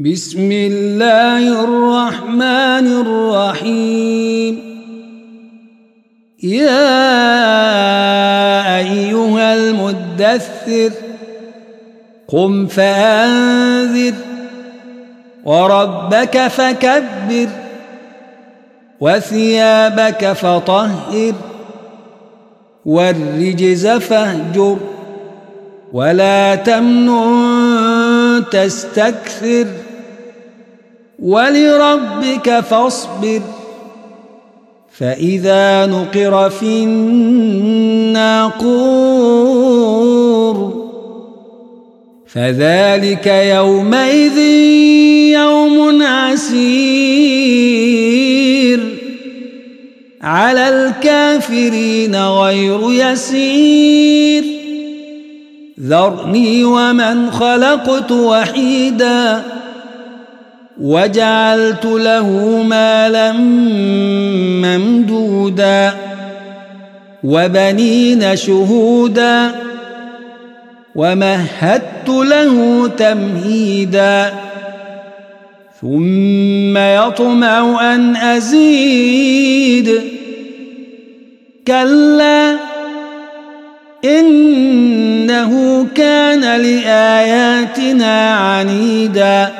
بسم الله الرحمن الرحيم. يا أيها المدثر قم فأنذر وربك فكبر وثيابك فطهر والرجز فاهجر ولا تمنن تستكثر. ولربك فاصبر. فإذا نقر في الناقور فذلك يومئذ يوم عسير. على الكافرين غير يسير. ذرني ومن خلقت وحيداً. وجعلت له مالا ممدودا وبنين شهودا ومهدت له تمهيدا ثم يطمع أن أزيد كلا إنه كان لآياتنا عنيدا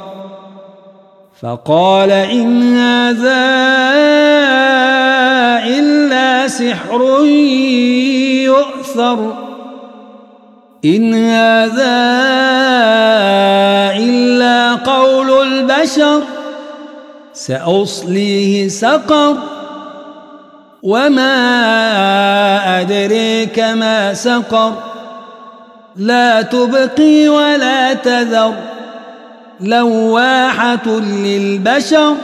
فقال إن هذا إلا سحر يؤثر. إن هذا إلا قول البشر. سأصليه سقر. وما أدريك ما سقر. لا تبقي ولا تذر. لواحة للبشر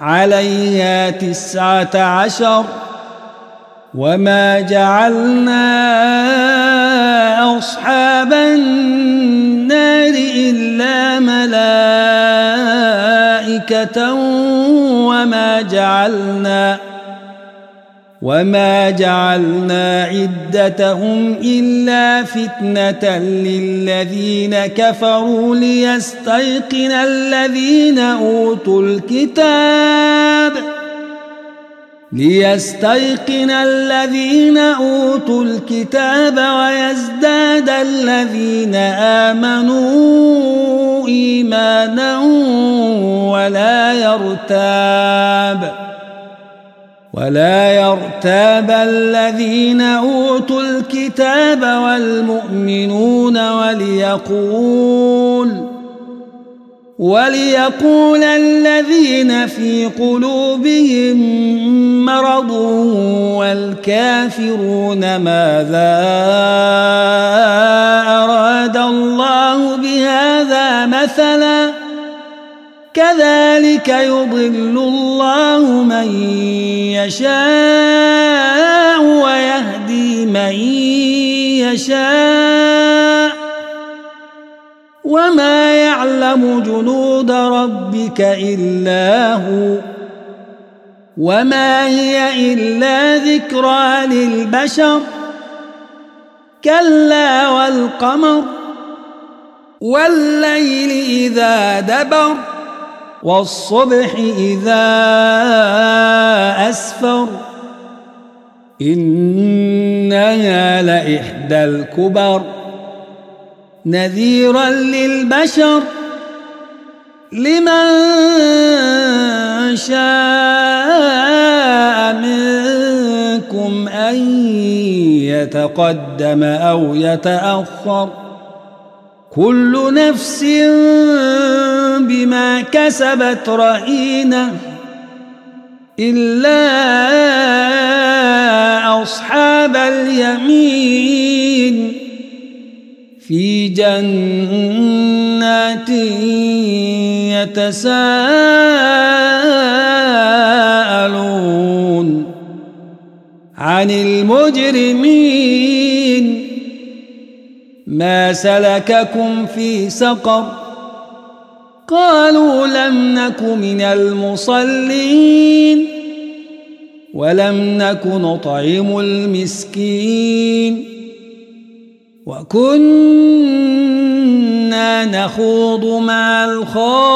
عليها تسعة عشر وما جعلنا أصحاب النار إلا ملائكة وما جعلنا وما جعلنا عدتهم إلا فتنة للذين كفروا ليستيقن الذين أوتوا الكتاب ليستيقن الذين أوتوا الكتاب ويزداد الذين آمنوا إيمانا ولا يرتاب ولا يرتاب الذين أوتوا الكتاب والمؤمنون وليقول وليقول الذين في قلوبهم مرض والكافرون ماذا أراد الله بهذا مثلا كذلك يضل الله من يشاء ويهدي من يشاء. وما يعلم جنود ربك إلا هو. وما هي إلا ذكرى للبشر. كلا والقمر. والليل إذا دبر. والصبح إذا أسفر. إنها لإحدى الكبر نذيرا للبشر لمن شاء منكم أن يتقدم أو يتأخر. كل نفس بما كسبت رهينة إلا أصحاب اليمين في جنات يتساءلون عن المجرمين. ما سلككم في سقر قالوا لم نك من المصلين ولم نك نطعم المسكين وكنا نخوض مع الخائضين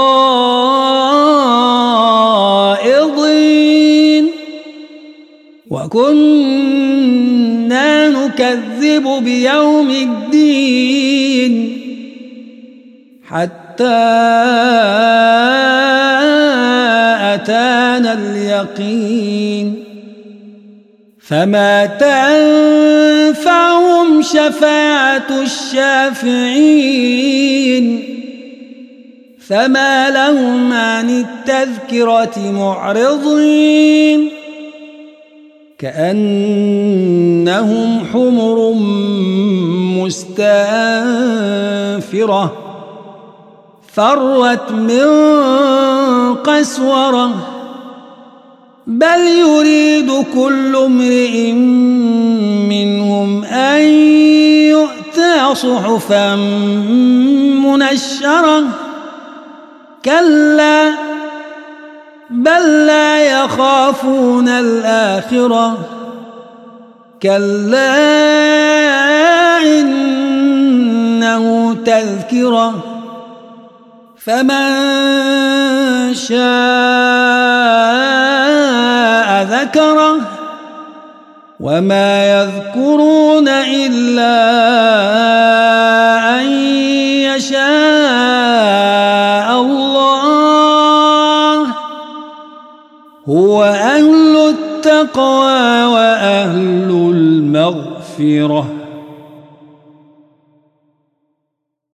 وكنا نكذب بيوم الدين حتى أتانا اليقين فما تنفعهم شفاعة الشافعين فما لهم عن التذكرة معرضين كأنهم حمر مستنفرة فرت من قسورة بل يريد كل امرئ منهم أن يؤتى صحفا منشرة. كلا بل يخافون الآخرة. كلا إنه تذكرة. فمن شاء ذكره. وما يذكرون إلا هو أهل التقوى وأهل المغفرة.